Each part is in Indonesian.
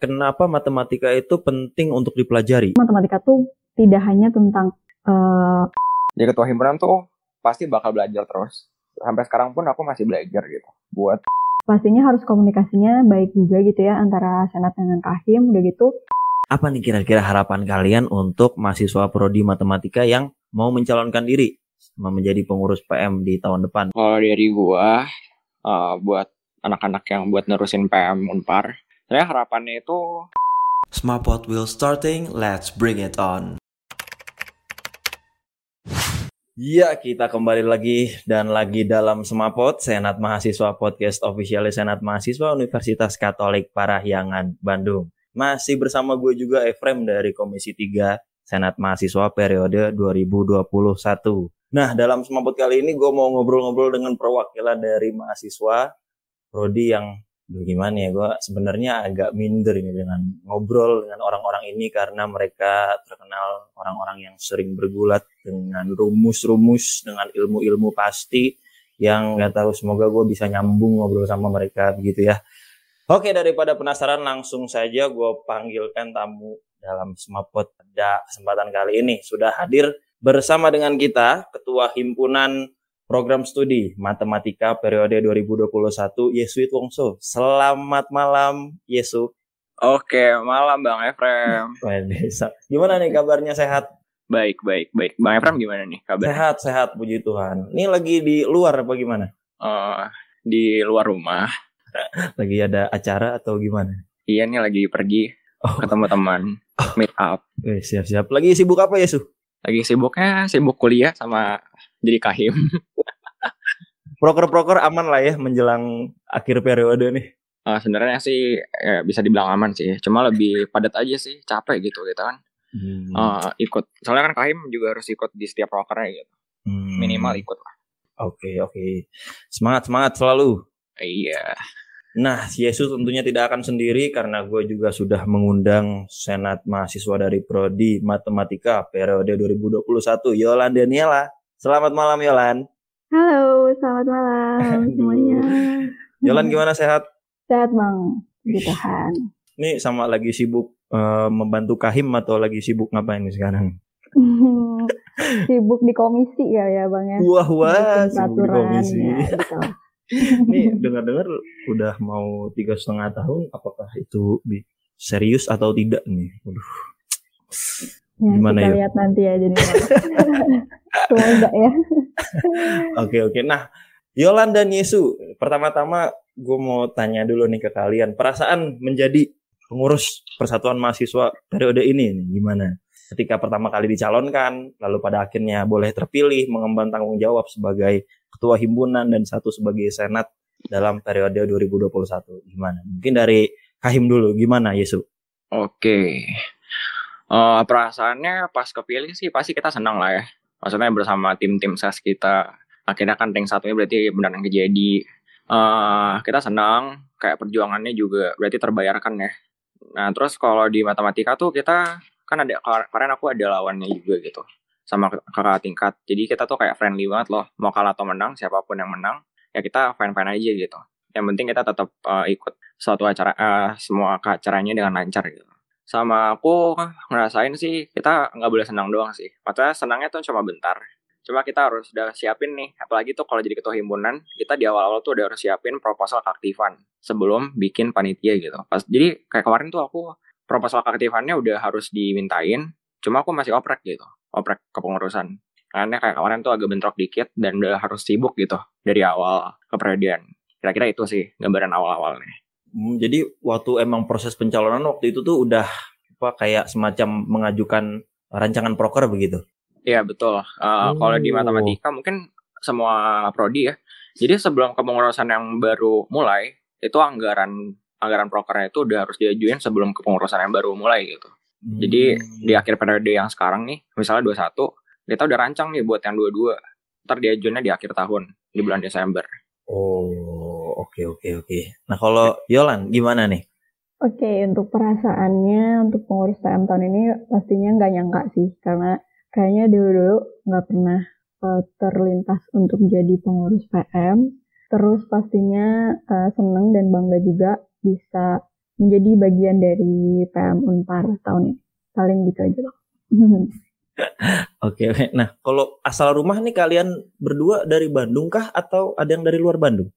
kenapa matematika itu penting untuk dipelajari? Matematika tuh tidak hanya tentang uh, jadi ketua himpunan tuh pasti bakal belajar terus. Sampai sekarang pun aku masih belajar gitu. Buat pastinya harus komunikasinya baik juga gitu ya antara senat dengan kahim udah gitu. Apa nih kira-kira harapan kalian untuk mahasiswa prodi matematika yang mau mencalonkan diri menjadi pengurus PM di tahun depan? Kalau dari gua uh, buat anak-anak yang buat nerusin PM Unpar, saya harapannya itu Smartpot will starting, let's bring it on. Ya, kita kembali lagi dan lagi dalam Semapot, Senat Mahasiswa Podcast Official Senat Mahasiswa Universitas Katolik Parahyangan, Bandung. Masih bersama gue juga Efrem dari Komisi 3 Senat Mahasiswa periode 2021. Nah, dalam Semapot kali ini gue mau ngobrol-ngobrol dengan perwakilan dari mahasiswa Prodi yang gimana ya gue sebenarnya agak minder ini dengan ngobrol dengan orang-orang ini karena mereka terkenal orang-orang yang sering bergulat dengan rumus-rumus dengan ilmu-ilmu pasti yang nggak tahu semoga gue bisa nyambung ngobrol sama mereka begitu ya. Oke daripada penasaran langsung saja gue panggilkan tamu dalam Semapot pada kesempatan kali ini. Sudah hadir bersama dengan kita ketua himpunan program studi matematika periode 2021 Yesuit Wongso. Selamat malam Yesu. Oke, malam Bang Efrem. Gimana nih kabarnya sehat? Baik, baik, baik. Bang Efrem gimana nih kabarnya? Sehat, sehat puji Tuhan. Ini lagi di luar apa gimana? Uh, di luar rumah. lagi ada acara atau gimana? Iya nih lagi pergi oh. ketemu teman, meet up. Eh, siap-siap. Lagi sibuk apa Yesu? Lagi sibuknya sibuk kuliah sama jadi kahim. Proker-proker aman lah ya menjelang akhir periode nih. Uh, sebenarnya sih ya, bisa dibilang aman sih. Cuma lebih padat aja sih, capek gitu gitu kan. Hmm. Uh, ikut. Soalnya kan Kahim juga harus ikut di setiap prokernya gitu. Hmm. Minimal ikut lah. Oke okay, oke. Okay. Semangat semangat selalu. Iya. Nah, Yesus tentunya tidak akan sendiri karena gue juga sudah mengundang Senat Mahasiswa dari Prodi Matematika periode 2021, Yolan Daniela. Selamat malam Yolan. Halo, selamat malam semuanya. Yolan gimana sehat? Sehat bang, di Tuhan. Ini sama lagi sibuk uh, membantu Kahim atau lagi sibuk ngapain nih sekarang? sibuk di komisi ya ya bang ya. Wah wah, sibuk di komisi. Ya, gitu. Nih dengar-dengar udah mau tiga setengah tahun, apakah itu serius atau tidak nih? Waduh. Ya, Gimana kita ya? lihat nanti ya jadi. Semoga ya. Oke oke. Nah, Yolan dan Yesu, pertama-tama gue mau tanya dulu nih ke kalian, perasaan menjadi pengurus Persatuan Mahasiswa periode ini nih, gimana? Ketika pertama kali dicalonkan, lalu pada akhirnya boleh terpilih mengemban tanggung jawab sebagai ketua himpunan dan satu sebagai senat dalam periode 2021. Gimana? Mungkin dari Kahim dulu, gimana Yesu? Oke. Uh, perasaannya pas kepilih sih pasti kita senang lah ya. Maksudnya bersama tim-tim ses kita. Akhirnya kan tank satunya berarti benar-benar kejadi. Uh, kita senang, kayak perjuangannya juga berarti terbayarkan ya. Nah terus kalau di matematika tuh kita kan ada kemarin aku ada lawannya juga gitu sama kakak tingkat. Jadi kita tuh kayak friendly banget loh. Mau kalah atau menang, siapa pun yang menang, ya kita fine-fine aja gitu. Yang penting kita tetap uh, ikut suatu acara, uh, semua acaranya dengan lancar gitu sama aku ngerasain sih kita nggak boleh senang doang sih. Maksudnya senangnya tuh cuma bentar. Cuma kita harus udah siapin nih, apalagi tuh kalau jadi ketua himpunan, kita di awal-awal tuh udah harus siapin proposal keaktifan sebelum bikin panitia gitu. Pas jadi kayak kemarin tuh aku proposal keaktifannya udah harus dimintain, cuma aku masih oprek gitu, oprek kepengurusan. Karena kayak kemarin tuh agak bentrok dikit dan udah harus sibuk gitu dari awal keperadian. Kira-kira itu sih gambaran awal-awalnya. Hmm, jadi waktu emang proses pencalonan waktu itu tuh udah apa kayak semacam mengajukan rancangan proker begitu. Iya betul. Uh, oh. Kalau di matematika mungkin semua prodi ya. Jadi sebelum kepengurusan yang baru mulai itu anggaran anggaran prokernya itu udah harus diajuin sebelum kepengurusan yang baru mulai gitu. Hmm. Jadi di akhir periode yang sekarang nih, misalnya 21, kita udah rancang nih buat yang 22. Ntar diajuinnya di akhir tahun, di bulan Desember. Oh, oke oke oke. Nah kalau Yolan gimana nih? Oke, okay, untuk perasaannya untuk pengurus PM tahun ini pastinya nggak nyangka sih, karena kayaknya dulu-dulu nggak pernah uh, terlintas untuk jadi pengurus PM. Terus pastinya uh, seneng dan bangga juga bisa menjadi bagian dari PM Unpar tahun ini. Paling gitu aja loh. Oke, oke. Nah, kalau asal rumah nih kalian berdua dari Bandung kah atau ada yang dari luar Bandung?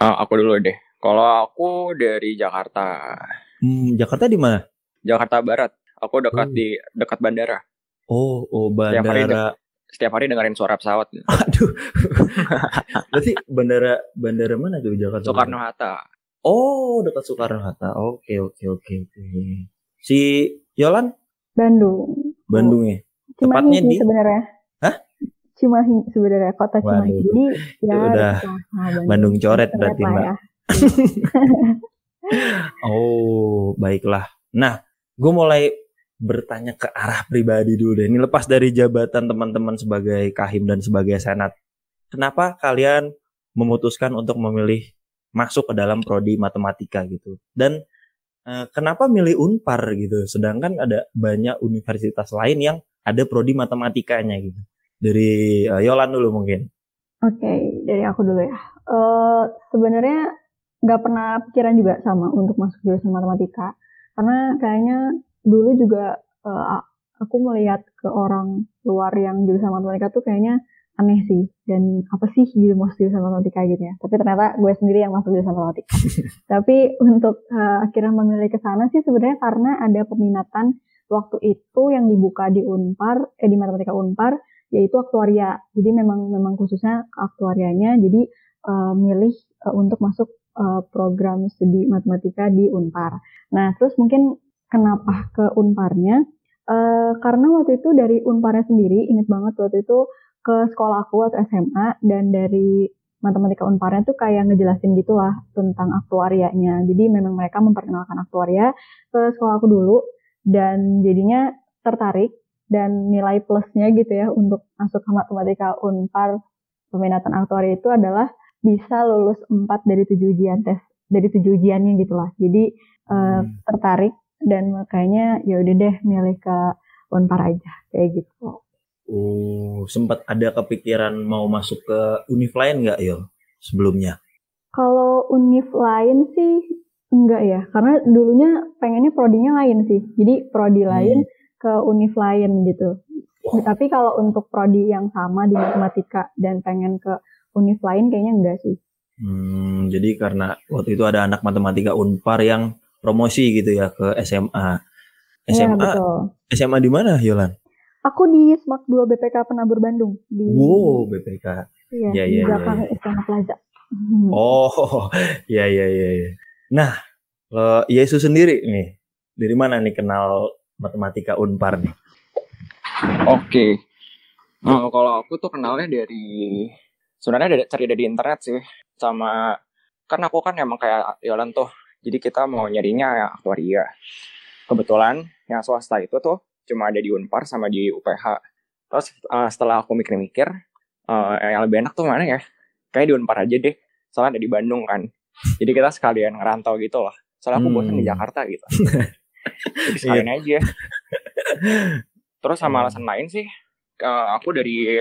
Uh, aku dulu deh. Kalau aku dari Jakarta. Hmm, Jakarta di mana? Jakarta Barat. Aku dekat Oh. di dekat bandara. Oh, oh Setiap hari bandara. Setiap hari dengerin suara pesawat. gitu. Aduh. Berarti bandara bandara mana tuh Jakarta? Soekarno Hatta. Oh, dekat Soekarno Hatta. Oke, oke, oke, oke. Si Yolan Bandung. Bandung ya. Cimahi Tepatnya di- sebenarnya. Hah? Cimahi sebenarnya kota Cimahi. Waduh. Jadi ya udah sama Bandung coret berarti, Mbak. ya. Oh, baiklah. Nah, gue mulai bertanya ke arah pribadi dulu deh. Ini lepas dari jabatan teman-teman sebagai kahim dan sebagai senat. Kenapa kalian memutuskan untuk memilih masuk ke dalam prodi matematika gitu? Dan eh, kenapa milih Unpar gitu? Sedangkan ada banyak universitas lain yang ada prodi matematikanya gitu. Dari eh, Yolan dulu mungkin. Oke, dari aku dulu ya. Eh sebenarnya nggak pernah pikiran juga sama untuk masuk jurusan matematika. Karena kayaknya dulu juga a- aku melihat ke orang luar yang jurusan matematika tuh kayaknya aneh sih. Dan apa sih jadi masuk jurusan matematika gitu ya. Tapi ternyata gue sendiri yang masuk jurusan matematika. Tapi untuk eh, akhirnya memilih ke sana sih sebenarnya karena ada peminatan waktu itu yang dibuka di Unpar, eh di matematika Unpar, yaitu aktuaria. Jadi memang memang khususnya aktuarianya. Jadi eh, milih eh, untuk masuk eh, program studi matematika di Unpar. Nah, terus mungkin kenapa ke Unparnya? Eh, karena waktu itu dari Unparnya sendiri, inget banget waktu itu ke sekolah aku waktu SMA dan dari matematika Unparnya tuh kayak ngejelasin gitulah tentang aktuarianya. Jadi memang mereka memperkenalkan aktuaria ke sekolah aku dulu dan jadinya tertarik dan nilai plusnya gitu ya untuk masuk ke matematika Unpar peminatan aktuaria itu adalah bisa lulus 4 dari 7 ujian tes dari 7 ujiannya gitu lah. Jadi Hmm. tertarik dan makanya ya udah deh milih ke Unpar aja kayak gitu. Oh, sempat ada kepikiran mau masuk ke univ lain nggak Yol sebelumnya? Kalau univ lain sih enggak ya, karena dulunya pengennya prodinya lain sih. Jadi prodi lain ke univ lain gitu. Oh. Tapi kalau untuk prodi yang sama di matematika dan pengen ke univ lain kayaknya enggak sih. Hmm, jadi karena waktu itu ada anak matematika Unpar yang promosi gitu ya ke SMA. SMA, betul. SMA di mana Yolan? Aku di SMAK 2 BPK Penabur Bandung di Wow, BPK. iya, Iya, di iya, belakang Istana Plaza. Oh, ya ya ya ya. Nah, lo Yesus sendiri nih, dari mana nih kenal matematika Unpar nih? Oke. Oh, kalau aku tuh kenalnya dari sebenarnya dari cari dari internet sih sama kan aku kan emang kayak Yolan tuh. Jadi kita mau nyarinya ya aktuaria. Kebetulan yang swasta itu tuh cuma ada di Unpar sama di UPH. Terus eh, setelah aku mikir-mikir eh, yang lebih enak tuh mana ya? Kayak di Unpar aja deh. Soalnya ada di Bandung kan. Jadi kita sekalian ngerantau gitu loh. Soalnya aku bosan di Hmm. Jakarta gitu. Jadi sekalian aja. Terus sama Hmm. alasan lain sih, eh, aku dari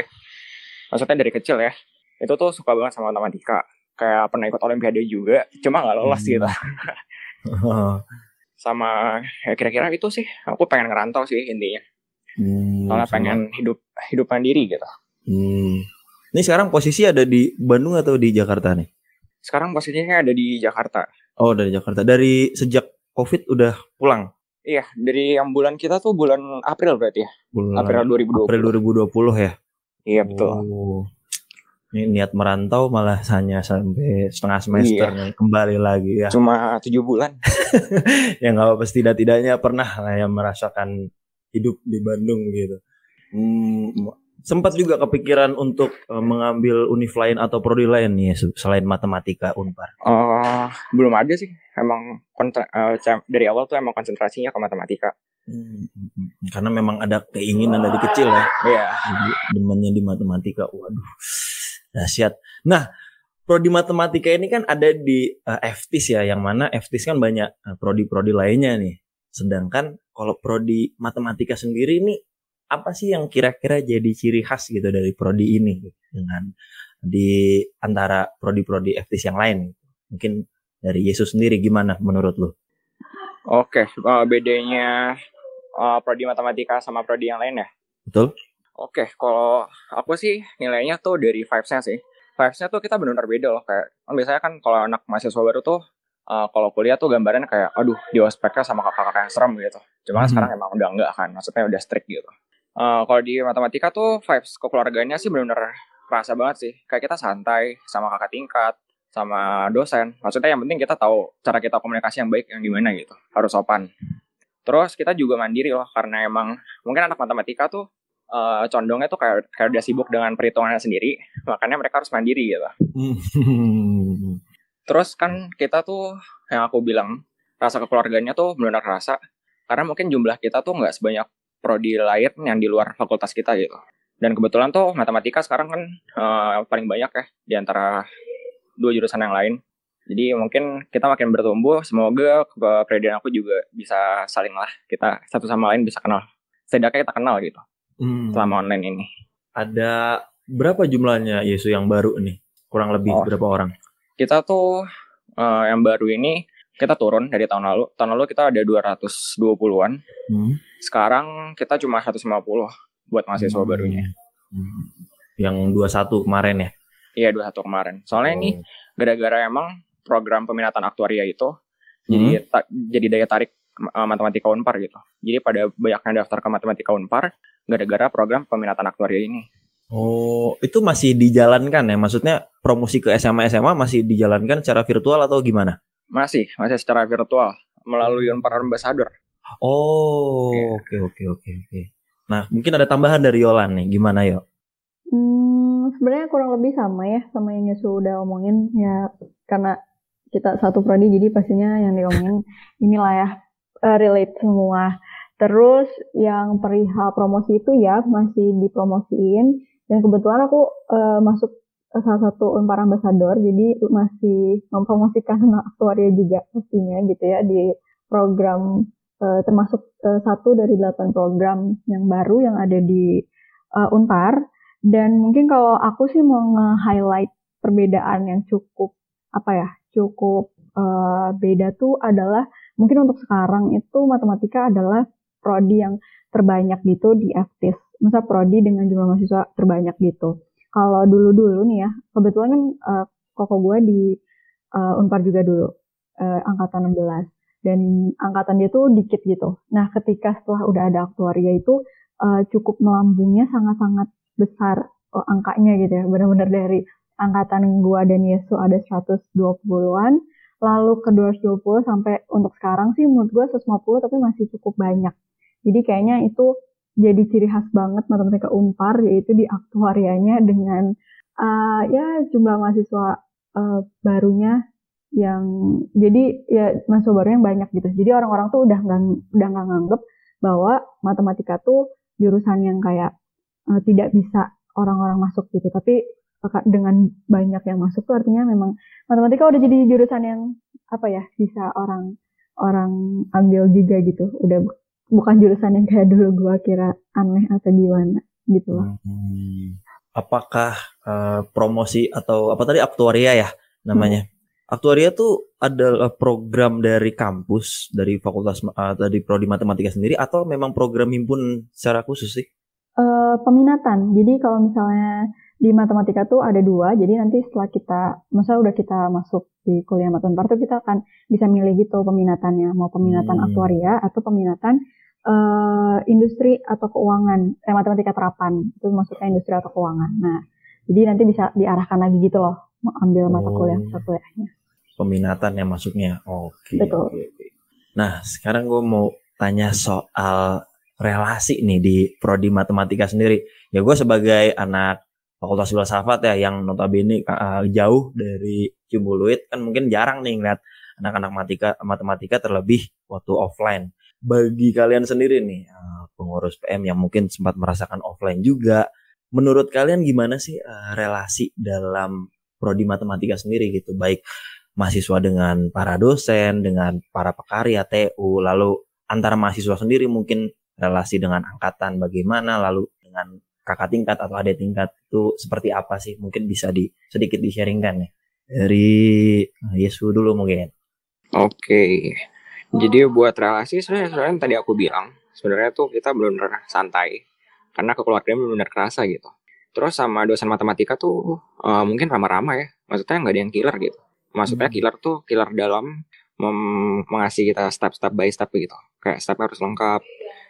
maksudnya dari kecil ya, itu tuh suka banget sama matematika. Kayak pernah ikut olimpiade juga, cuma nggak lolos Hmm. gitu. Sama ya kira-kira itu sih, aku pengen ngerantau sih intinya. Hmm, Soalnya sama- pengen hidup hidup mandiri gitu. Hmm. Ini sekarang posisi ada di Bandung atau di Jakarta nih? Sekarang posisinya ada di Jakarta. Oh, dari Jakarta. Dari sejak COVID udah pulang. Iya, dari yang bulan kita tuh bulan April berarti ya. Bulan April 2020. April 2020 ya. Iya betul. Oh. Niat merantau malah hanya sampai setengah semester Iya. nih, kembali lagi ya. Cuma tujuh bulan. ya nggak apa-apa tidak-tidaknya pernah lah ya merasakan hidup di Bandung gitu. Hmm, sempat juga kepikiran untuk eh, mengambil univ lain atau prodi lain nih se- selain matematika Unpar. Eh, belum ada sih. Emang kontra- cam- dari awal tuh emang konsentrasinya ke matematika. Hmm, hmm, hmm. karena memang ada keinginan dari kecil ya. Iya. Demennya di matematika. Waduh, dahsyat. Nah, prodi matematika ini kan ada di eh, FTIS ya, yang mana FTIS kan banyak eh, prodi-prodi lainnya nih. Sedangkan kalau prodi matematika sendiri ini apa sih yang kira-kira jadi ciri khas gitu dari prodi ini dengan di antara prodi-prodi FTIS yang lain? Mungkin dari Yesus sendiri gimana menurut lu? Oke, uh, bedanya uh, prodi matematika sama prodi yang lain ya? Betul. Oke, kalau aku sih nilainya tuh dari vibes-nya sih. Vibes-nya tuh kita benar-benar beda loh. Kayak kan biasanya kan kalau anak mahasiswa baru tuh uh, kalau kuliah tuh gambarannya kayak aduh di ospeknya sama kakak-kakak yang serem gitu. Cuma Hmm. sekarang emang udah enggak kan, maksudnya udah strict gitu. Uh, kalau di matematika tuh vibes kekeluarganya sih benar-benar kerasa banget sih. Kayak kita santai sama kakak tingkat, sama dosen. Maksudnya yang penting kita tahu cara kita komunikasi yang baik yang gimana gitu. Harus sopan. Terus kita juga mandiri loh karena emang mungkin anak matematika tuh eh, condongnya tuh kayak kayak udah sibuk dengan perhitungannya sendiri, makanya mereka harus mandiri gitu. Terus kan kita tuh yang aku bilang rasa kekeluarganya tuh benar-benar kerasa karena mungkin jumlah kita tuh nggak sebanyak prodi lain yang di luar fakultas kita gitu. Dan kebetulan tuh matematika sekarang kan eh, paling banyak ya di antara dua jurusan yang lain. Jadi mungkin kita makin bertumbuh. Semoga kepribadian aku juga bisa saling lah kita satu sama lain bisa kenal. Setidaknya kita kenal gitu Hmm. selama online ini. Ada berapa jumlahnya Yesu yang baru nih? Kurang lebih Oh. berapa orang? Kita tuh eh, yang baru ini kita turun dari tahun lalu. Tahun lalu kita ada 220-an. Hmm. Sekarang kita cuma 150 buat mahasiswa barunya. Hmm. Yang 21 kemarin ya. Iya 21 kemarin. Soalnya ini Oh. gara-gara emang program peminatan aktuaria itu jadi ta- jadi daya tarik uh, matematika Unpar gitu. Jadi pada banyaknya daftar ke matematika Unpar gara-gara program peminatan aktuaria ini. Oh, itu masih dijalankan ya? Maksudnya promosi ke SMA SMA masih dijalankan secara virtual atau gimana? Masih, masih secara virtual melalui Unpar Ambassador. Oh, Iya. oke oke oke oke. Nah, mungkin ada tambahan dari Yolan nih. Gimana yo? Hmm, sebenarnya kurang lebih sama ya sama yang Yesu udah omongin ya karena kita satu prodi jadi pastinya yang diomongin inilah ya eh, relate semua. Terus yang perihal promosi itu ya masih dipromosiin dan kebetulan aku eh, masuk salah satu Unpar Ambassador jadi masih mempromosikan aktuaria juga pastinya gitu ya di program eh, termasuk eh, satu dari delapan program yang baru yang ada di eh, Unpar. Dan mungkin kalau aku sih mau nge-highlight perbedaan yang cukup apa ya, cukup eh, beda tuh adalah mungkin untuk sekarang itu matematika adalah prodi yang terbanyak gitu di FTIS. Masa prodi dengan jumlah mahasiswa terbanyak gitu. Kalau dulu-dulu nih ya, kebetulan kan eh, koko gue di eh, Unpar juga dulu, eh, angkatan 16. Dan angkatan dia tuh dikit gitu. Nah ketika setelah udah ada aktuaria itu eh, cukup melambungnya sangat-sangat besar oh, angkanya gitu ya. Benar-benar dari angkatan gua dan Yesu ada 120-an, lalu ke 220 sampai untuk sekarang sih menurut gua 150 tapi masih cukup banyak. Jadi kayaknya itu jadi ciri khas banget matematika Unpar yaitu di aktuarianya dengan uh, ya jumlah mahasiswa uh, barunya yang jadi ya mahasiswa baru yang banyak gitu. Jadi orang-orang tuh udah nggak udah nggak nganggep bahwa matematika tuh jurusan yang kayak uh, tidak bisa orang-orang masuk gitu. Tapi dengan banyak yang masuk tuh artinya memang matematika udah jadi jurusan yang apa ya bisa orang orang ambil juga gitu. Udah bukan jurusan yang kayak dulu gua kira aneh atau gimana gitu loh. Hmm. Apakah eh, promosi atau apa tadi aktuaria ya namanya? Aktuaria tuh adalah program dari kampus, dari fakultas eh, dari prodi matematika sendiri atau memang program himpun secara khusus sih? Eh, peminatan. Jadi kalau misalnya di matematika tuh ada dua. Jadi nanti setelah kita, masa udah kita masuk di kuliah tuh kita akan bisa milih gitu peminatannya. Mau peminatan Hmm. aktuaria atau peminatan eh, industri atau keuangan. Eh, matematika terapan. Itu maksudnya industri atau keuangan. Nah, jadi nanti bisa diarahkan lagi gitu loh. Mau ambil mata Oh. kuliah satu kuliahnya. Peminatan yang masuknya. Oke. Betul. oke, oke. Nah, sekarang gue mau tanya soal relasi nih di prodi matematika sendiri. Ya gue sebagai anak Fakultas Filsafat ya yang notabene uh, jauh dari Cimbuluit kan mungkin jarang nih ngeliat anak-anak matematika matematika terlebih waktu offline. Bagi kalian sendiri nih uh, pengurus PM yang mungkin sempat merasakan offline juga, menurut kalian gimana sih uh, relasi dalam prodi matematika sendiri gitu, baik mahasiswa dengan para dosen, dengan para pekarya TU, lalu antara mahasiswa sendiri mungkin relasi dengan angkatan bagaimana, lalu dengan kakak tingkat atau adik tingkat itu seperti apa sih? Mungkin bisa di sedikit di-sharingkan ya. Dari Yesu dulu mungkin. Oke. Jadi buat relasi sebenarnya sebenarnya tadi aku bilang sebenarnya tuh kita benar-benar santai karena kekeluargaan benar-benar kerasa gitu. Terus sama dosen matematika tuh uh, mungkin ramah-ramah ya. Maksudnya nggak ada yang killer gitu. Maksudnya hmm. killer tuh killer dalam mengasih kita step-step by step gitu. Kayak step harus lengkap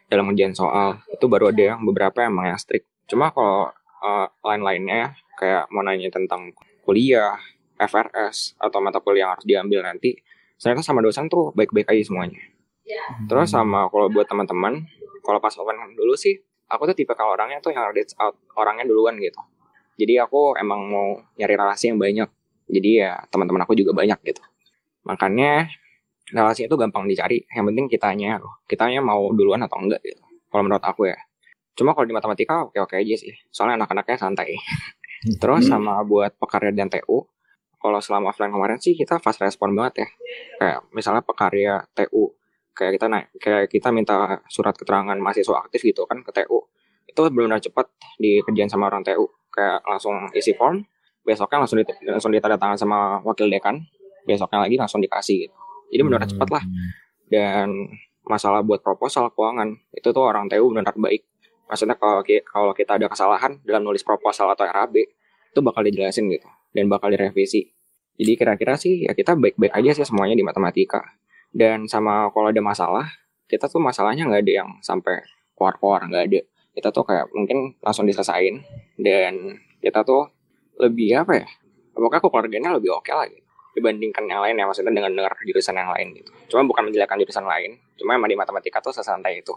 dalam ujian soal. Itu baru ada yang beberapa emang yang strict. Cuma kalau uh, lain-lainnya kayak mau nanya tentang kuliah, FRS atau mata kuliah yang harus diambil nanti, saya sama dosen tuh baik-baik aja semuanya. Ya. Terus sama kalau buat teman-teman, kalau pas open dulu sih, aku tuh tipe kalau orangnya tuh yang reach out orangnya duluan gitu. Jadi aku emang mau nyari relasi yang banyak. Jadi ya teman-teman aku juga banyak gitu. Makanya relasi itu gampang dicari. Yang penting kitanya, kitanya mau duluan atau enggak gitu. Kalau menurut aku ya. Cuma kalau di matematika oke-oke aja sih. Soalnya anak-anaknya santai. Terus sama buat pekarya dan TU, kalau selama offline kemarin sih kita fast respon banget ya. Kayak misalnya pekarya TU kayak kita naik kayak kita minta surat keterangan mahasiswa aktif gitu kan ke TU itu benar-benar cepat dikerjain sama orang TU kayak langsung isi form besoknya langsung di, langsung tangan sama wakil dekan besoknya lagi langsung dikasih gitu. Jadi benar-benar cepat lah. Hmm. dan masalah buat proposal keuangan itu tuh orang TU benar-benar baik. Maksudnya kalau kalau kita ada kesalahan dalam nulis proposal atau RAB itu bakal dijelasin gitu dan bakal direvisi. Jadi kira-kira sih ya kita baik-baik aja sih semuanya di matematika. Dan sama kalau ada masalah, kita tuh masalahnya nggak ada yang sampai keluar-keluar, nggak ada. Kita tuh kayak mungkin langsung diselesain dan kita tuh lebih apa ya? Pokoknya keluarganya lebih oke okay lah gitu dibandingkan yang lain ya maksudnya dengan dengar jurusan yang lain gitu. Cuma bukan menjelekkan jurusan lain, cuma emang di matematika tuh sesantai itu.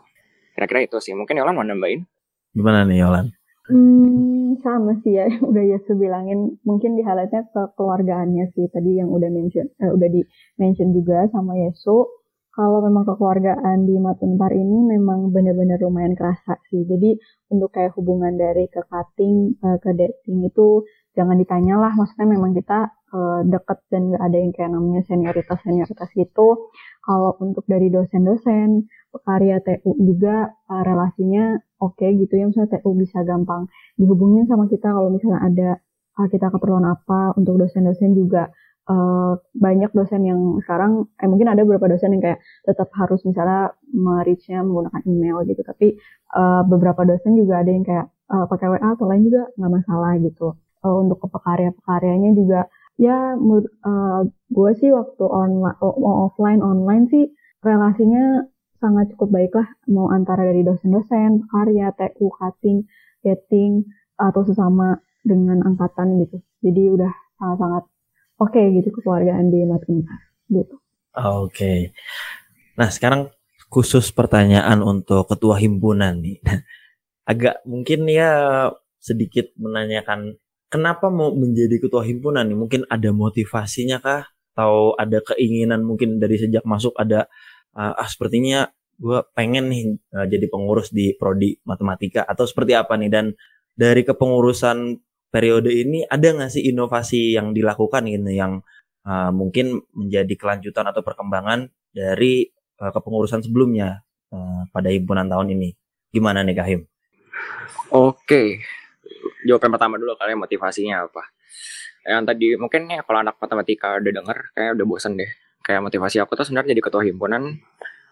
Kira-kira itu sih. Mungkin Yolan mau nambahin? Gimana nih Yolan? Hmm, sama sih ya, udah ya sebilangin mungkin di highlightnya ke keluargaannya sih tadi yang udah mention, eh, udah di mention juga sama Yesu. Kalau memang kekeluargaan di Matunpar ini memang benar-benar lumayan kerasa sih. Jadi untuk kayak hubungan dari ke cutting eh, ke dating itu jangan ditanya lah. Maksudnya memang kita uh, deket dan gak ada yang kayak namanya senioritas senioritas gitu. Kalau untuk dari dosen-dosen, karya TU juga uh, relasinya oke okay, gitu ya. Misalnya TU bisa gampang dihubungin sama kita kalau misalnya ada uh, kita keperluan apa. Untuk dosen-dosen juga uh, banyak dosen yang sekarang eh mungkin ada beberapa dosen yang kayak tetap harus misalnya merichnya menggunakan email gitu. Tapi uh, beberapa dosen juga ada yang kayak uh, pakai WA atau lain juga nggak masalah gitu. Uh, untuk pekarya-pekaryanya juga ya uh, gue sih waktu online offline online sih relasinya sangat cukup baik lah mau antara dari dosen-dosen, karya, TU, cutting, getting atau sesama dengan angkatan gitu. Jadi udah sangat-sangat oke okay, gitu kekeluargaan di Matuntas gitu. Oke. Okay. Nah, sekarang khusus pertanyaan untuk ketua himpunan nih. Agak mungkin ya sedikit menanyakan kenapa mau menjadi ketua himpunan nih? Mungkin ada motivasinya kah? Atau ada keinginan mungkin dari sejak masuk ada uh, ah sepertinya gue pengen nih uh, jadi pengurus di prodi matematika atau seperti apa nih dan dari kepengurusan periode ini ada nggak sih inovasi yang dilakukan gitu yang uh, mungkin menjadi kelanjutan atau perkembangan dari uh, kepengurusan sebelumnya uh, pada himpunan tahun ini gimana nih Kahim? Oke, jawaban pertama dulu kalian motivasinya apa? Yang tadi mungkin ya kalau anak matematika udah denger kayak udah bosan deh kayak motivasi aku tuh sebenarnya jadi ketua himpunan.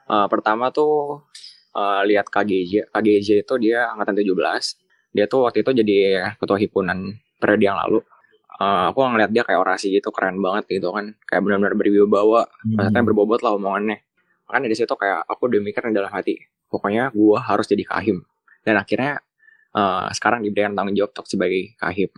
Uh, pertama tuh uh, lihat KGJ KGJ itu dia angkatan 17 dia tuh waktu itu jadi ketua himpunan periode yang lalu. Uh, aku ngeliat dia kayak orasi gitu keren banget gitu kan. Kayak benar-benar berwibawa. Hmm. maksudnya berbobot lah omongannya. Makanya dari situ kayak aku udah mikir dalam hati pokoknya gua harus jadi kahim dan akhirnya uh, sekarang diberikan tanggung jawab sebagai kahim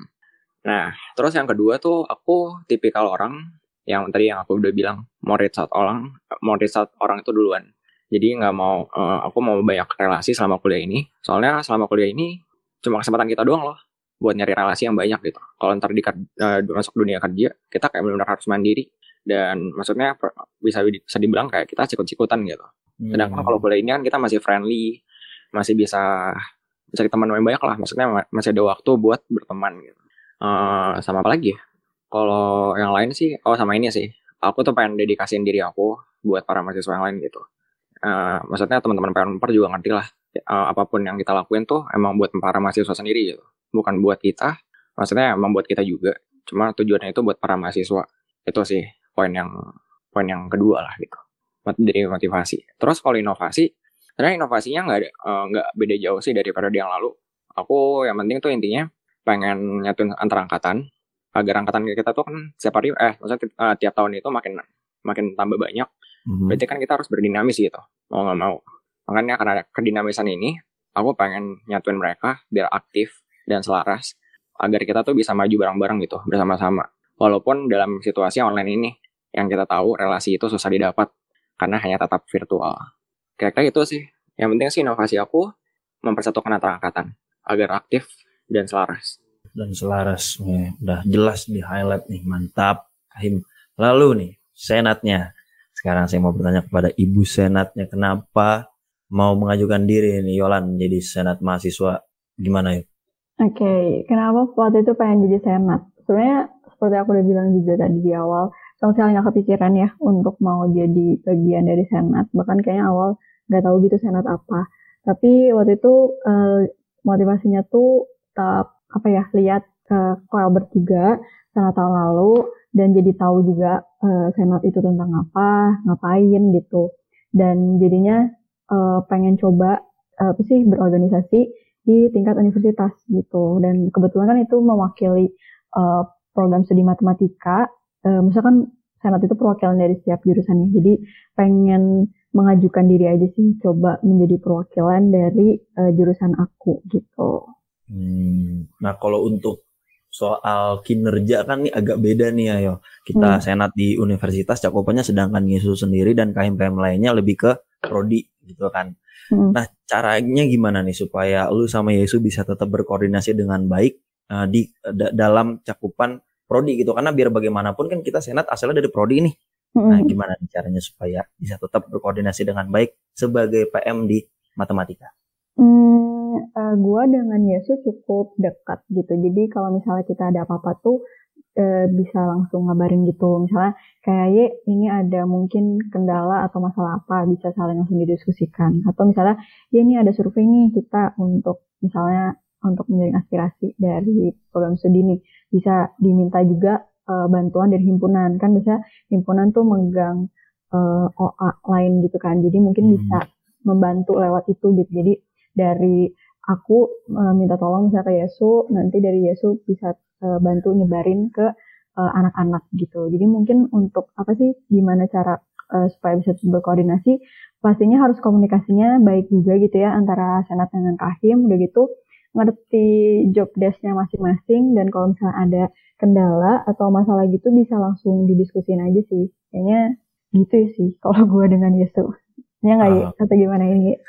nah terus yang kedua tuh aku tipikal orang yang tadi yang aku udah bilang mau reach out orang mau reach out orang itu duluan. Jadi nggak mau uh, aku mau banyak relasi selama kuliah ini. Soalnya selama kuliah ini cuma kesempatan kita doang loh buat nyari relasi yang banyak gitu. Kalau ntar di uh, masuk dunia kerja kita kayak benar-benar harus mandiri. Dan maksudnya bisa bisa dibilang kayak kita cikut-cikutan gitu. Hmm. sedangkan kalau kuliah ini kan kita masih friendly masih bisa mencari teman yang banyak lah. Maksudnya masih ada waktu buat berteman gitu. Uh, sama apa lagi ya kalau yang lain sih, oh sama ini sih. Aku tuh pengen dedikasiin diri aku buat para mahasiswa yang lain gitu. Uh, maksudnya teman-teman PNPR juga ngerti lah. Uh, apa pun yang kita lakuin tuh emang buat para mahasiswa sendiri gitu. Bukan buat kita. Maksudnya emang buat kita juga. Cuma tujuannya itu buat para mahasiswa. Itu sih poin yang poin yang kedua lah gitu. dari motivasi. Terus kalau inovasi, sebenarnya inovasinya nggak uh, nggak beda jauh sih daripada yang lalu. Aku yang penting tuh intinya pengen nyatuin antar angkatan agar angkatan kita tuh kan setiap hari eh maksudnya uh, tiap tahun itu makin makin tambah banyak. Mm-hmm. Berarti kan kita harus berdinamis gitu mau nggak mau. Makanya karena kedinamisan ini, aku pengen nyatuin mereka biar aktif dan selaras agar kita tuh bisa maju bareng-bareng gitu bersama-sama. Walaupun dalam situasi online ini yang kita tahu relasi itu susah didapat karena hanya tetap virtual. Kayak itu sih. Yang penting sih inovasi aku mempersatukan antara angkatan agar aktif dan selaras. Dan selaras, ya, udah jelas di highlight nih, mantap. Kahim. Lalu nih, senatnya. Sekarang saya mau bertanya kepada ibu senatnya, kenapa mau mengajukan diri nih Yolan jadi senat mahasiswa? Gimana yuk? Oke, okay. kenapa waktu itu pengen jadi senat? Sebenarnya seperti aku udah bilang juga tadi di awal, sama sekali nggak kepikiran ya untuk mau jadi bagian dari senat. Bahkan kayaknya awal nggak tahu gitu senat apa. Tapi waktu itu uh, motivasinya tuh tetap apa ya lihat ke uh, Albert juga senat tahun lalu dan jadi tahu juga uh, senat itu tentang apa, ngapain gitu. Dan jadinya uh, pengen coba uh, apa sih berorganisasi di tingkat universitas gitu. Dan kebetulan kan itu mewakili uh, program studi matematika uh, misalkan senat itu perwakilan dari setiap jurusannya. Jadi pengen mengajukan diri aja sih coba menjadi perwakilan dari uh, jurusan aku gitu. Hmm, nah kalau untuk soal kinerja kan nih agak beda nih ayo. Kita hmm. senat di universitas cakupannya sedangkan Yesus sendiri dan KM-KM lainnya lebih ke prodi gitu kan. Hmm. Nah, caranya gimana nih supaya lu sama Yesus bisa tetap berkoordinasi dengan baik uh, di uh, dalam cakupan prodi gitu karena biar bagaimanapun kan kita senat asalnya dari prodi nih mm-hmm. nah gimana caranya supaya bisa tetap berkoordinasi dengan baik sebagai PM di matematika hmm, uh, eh, gue dengan Yesus cukup dekat gitu. Jadi kalau misalnya kita ada apa-apa tuh uh, bisa langsung ngabarin gitu. Misalnya kayak Ye ini ada mungkin kendala atau masalah apa bisa saling langsung didiskusikan. Atau misalnya ya ini ada survei nih kita untuk misalnya untuk menjadi aspirasi dari program studi ini bisa diminta juga uh, bantuan dari himpunan. Kan bisa himpunan tuh megang uh, OA lain gitu kan. Jadi mungkin hmm. bisa membantu lewat itu gitu. Jadi dari aku uh, minta tolong misalnya ke Yesu nanti dari Yesu bisa uh, bantu nyebarin ke anak-anak uh, gitu. Jadi mungkin untuk apa sih gimana cara uh, supaya bisa berkoordinasi pastinya harus komunikasinya baik juga gitu ya antara senat dengan kahim udah gitu ngerti job desknya masing-masing dan kalau misalnya ada kendala atau masalah gitu bisa langsung didiskusin aja sih. Kayaknya gitu sih kalau gue dengan Yesu ya nggak uh. atau gimana ini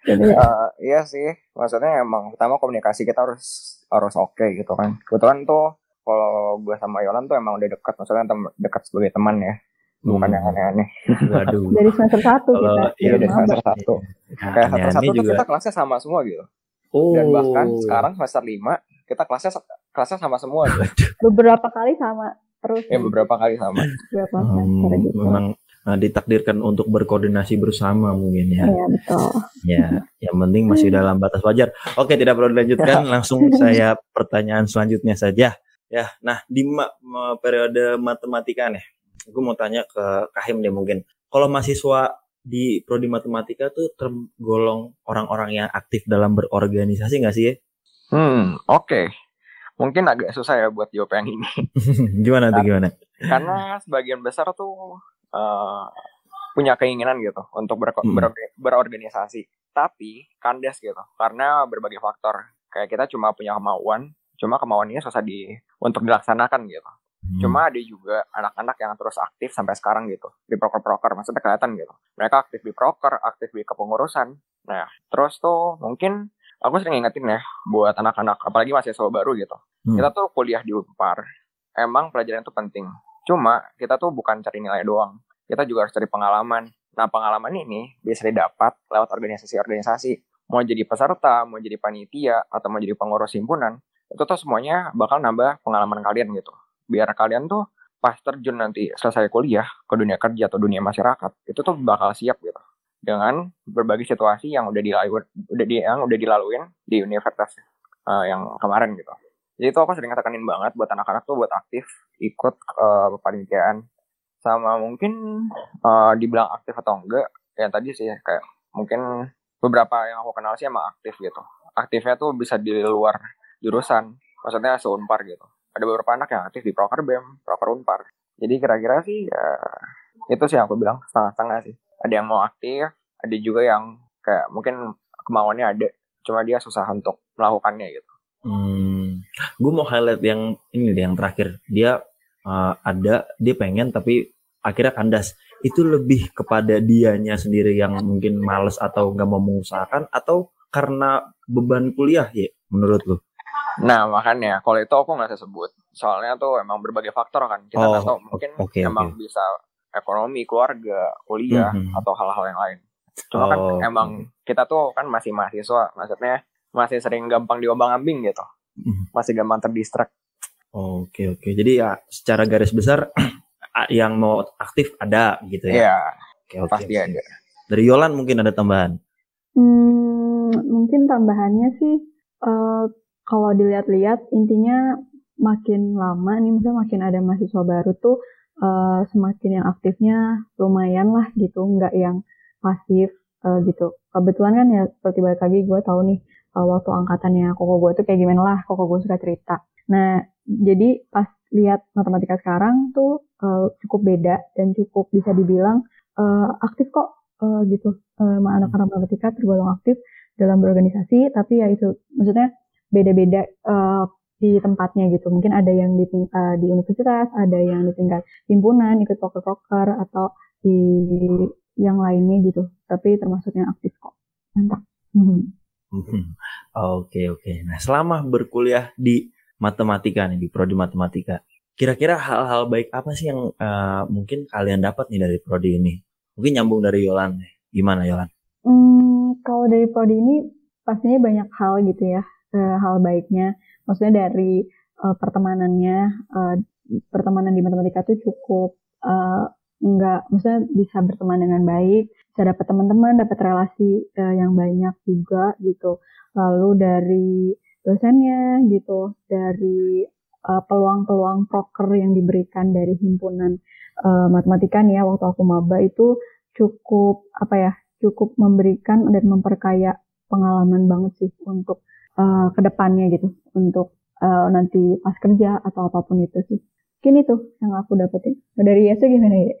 Jadi, uh, iya sih maksudnya emang pertama komunikasi kita harus harus oke okay, gitu kan kebetulan tuh kalau gue sama Yolan tuh emang udah dekat maksudnya dekat sebagai teman ya bukan yang aneh-aneh. Waduh. Dari semester satu kita. Iya dari semester satu. Nah, Kayak satu satu tuh kita kelasnya sama semua gitu. Oh. Dan bahkan sekarang semester lima kita kelasnya kelasnya sama semua. Gitu. beberapa kali sama terus. Ya beberapa kali sama. Beberapa hmm, gitu. Memang nah, ditakdirkan untuk berkoordinasi bersama mungkin ya. Iya betul. Ya, yang penting masih dalam batas wajar. Oke, tidak perlu dilanjutkan. Langsung saya pertanyaan selanjutnya saja. Ya, nah di ma periode matematika nih, gue mau tanya ke Kahim deh mungkin. Kalau mahasiswa di prodi matematika tuh tergolong orang-orang yang aktif dalam berorganisasi nggak sih ya? Hmm, oke. Okay. Mungkin agak susah ya buat jawab yang ini. gimana tuh gimana? Karena sebagian besar tuh uh, punya keinginan gitu untuk ber hmm. ber berorganisasi, tapi kandas gitu karena berbagai faktor. Kayak kita cuma punya kemauan, cuma kemauannya susah di untuk dilaksanakan gitu. Hmm. Cuma ada juga anak-anak yang terus aktif sampai sekarang gitu di proker-proker, maksudnya kelihatan gitu. Mereka aktif di proker, aktif di kepengurusan. Nah, terus tuh mungkin aku sering ingetin ya buat anak-anak, apalagi mahasiswa baru gitu. Hmm. Kita tuh kuliah di Unpar, emang pelajaran itu penting. Cuma kita tuh bukan cari nilai doang, kita juga harus cari pengalaman. Nah, pengalaman ini bisa didapat lewat organisasi-organisasi. Mau jadi peserta, mau jadi panitia, atau mau jadi pengurus himpunan, itu tuh semuanya bakal nambah pengalaman kalian gitu biar kalian tuh pas terjun nanti selesai kuliah ke dunia kerja atau dunia masyarakat itu tuh bakal siap gitu dengan berbagai situasi yang udah dilalui udah di, yang udah dilaluin di universitas uh, yang kemarin gitu jadi itu aku sering tekanin banget buat anak-anak tuh buat aktif ikut uh, panitiaan sama mungkin uh, dibilang aktif atau enggak ya tadi sih kayak mungkin beberapa yang aku kenal sih emang aktif gitu. Aktifnya tuh bisa di luar jurusan maksudnya seunpar gitu. Ada beberapa anak yang aktif di proker bem proker unpar. Jadi kira-kira sih ya itu sih yang aku bilang setengah-setengah sih. Ada yang mau aktif ada juga yang kayak mungkin kemauannya ada cuma dia susah untuk melakukannya gitu hmm, gue mau highlight yang ini deh yang terakhir dia uh, ada dia pengen tapi akhirnya kandas itu lebih kepada dianya sendiri yang mungkin males atau nggak mau mengusahakan atau karena beban kuliah ya menurut lo? Nah makanya kalau itu aku nggak sebut soalnya tuh emang berbagai faktor kan kita nggak oh, tahu mungkin okay, emang okay. bisa ekonomi keluarga kuliah mm -hmm. atau hal-hal yang lain. Cuma kan oh, kan emang okay. kita tuh kan masih mahasiswa maksudnya masih sering gampang diombang-ambing gitu, mm -hmm. masih gampang terdistrak. Oke oke. Jadi ya secara garis besar yang mau aktif ada gitu ya. Iya. Oke, oke, pasti oke. ada. Dari Yolan mungkin ada tambahan. Hmm, mungkin tambahannya sih uh, kalau dilihat-lihat intinya makin lama nih misalnya makin ada mahasiswa baru tuh uh, semakin yang aktifnya lumayan lah gitu, nggak yang pasif uh, gitu. Kebetulan kan ya seperti balik lagi gue tahu nih uh, waktu angkatannya koko gue tuh kayak gimana lah, koko gue suka cerita. Nah, jadi pas lihat matematika sekarang tuh uh, cukup beda dan cukup bisa dibilang uh, aktif kok uh, gitu. Uh, anak-anak matematika tergolong aktif dalam berorganisasi, tapi ya itu maksudnya beda-beda uh, di tempatnya gitu. Mungkin ada yang di, uh, di universitas, ada yang di tingkat himpunan, ikut poker-poker, atau di yang lainnya gitu. Tapi termasuk yang aktif kok. Mantap. Hmm. Oke oke. Nah selama berkuliah di matematika nih di prodi matematika. Kira-kira hal-hal baik apa sih yang uh, mungkin kalian dapat nih dari prodi ini? Mungkin nyambung dari Yolan. Gimana Yolan? Hmm, kalau dari prodi ini pastinya banyak hal gitu ya, uh, hal baiknya. Maksudnya dari uh, pertemanannya, uh, pertemanan di matematika itu cukup uh, enggak, maksudnya bisa berteman dengan baik, bisa dapat teman-teman, dapat relasi uh, yang banyak juga gitu. Lalu dari dosennya gitu dari uh, peluang-peluang proker yang diberikan dari himpunan uh, matematika nih ya waktu aku maba itu cukup apa ya cukup memberikan dan memperkaya pengalaman banget sih untuk uh, ke depannya gitu. Untuk uh, nanti pas kerja atau apa pun itu sih. Mungkin itu yang aku dapetin. Dari Yesu gimana ya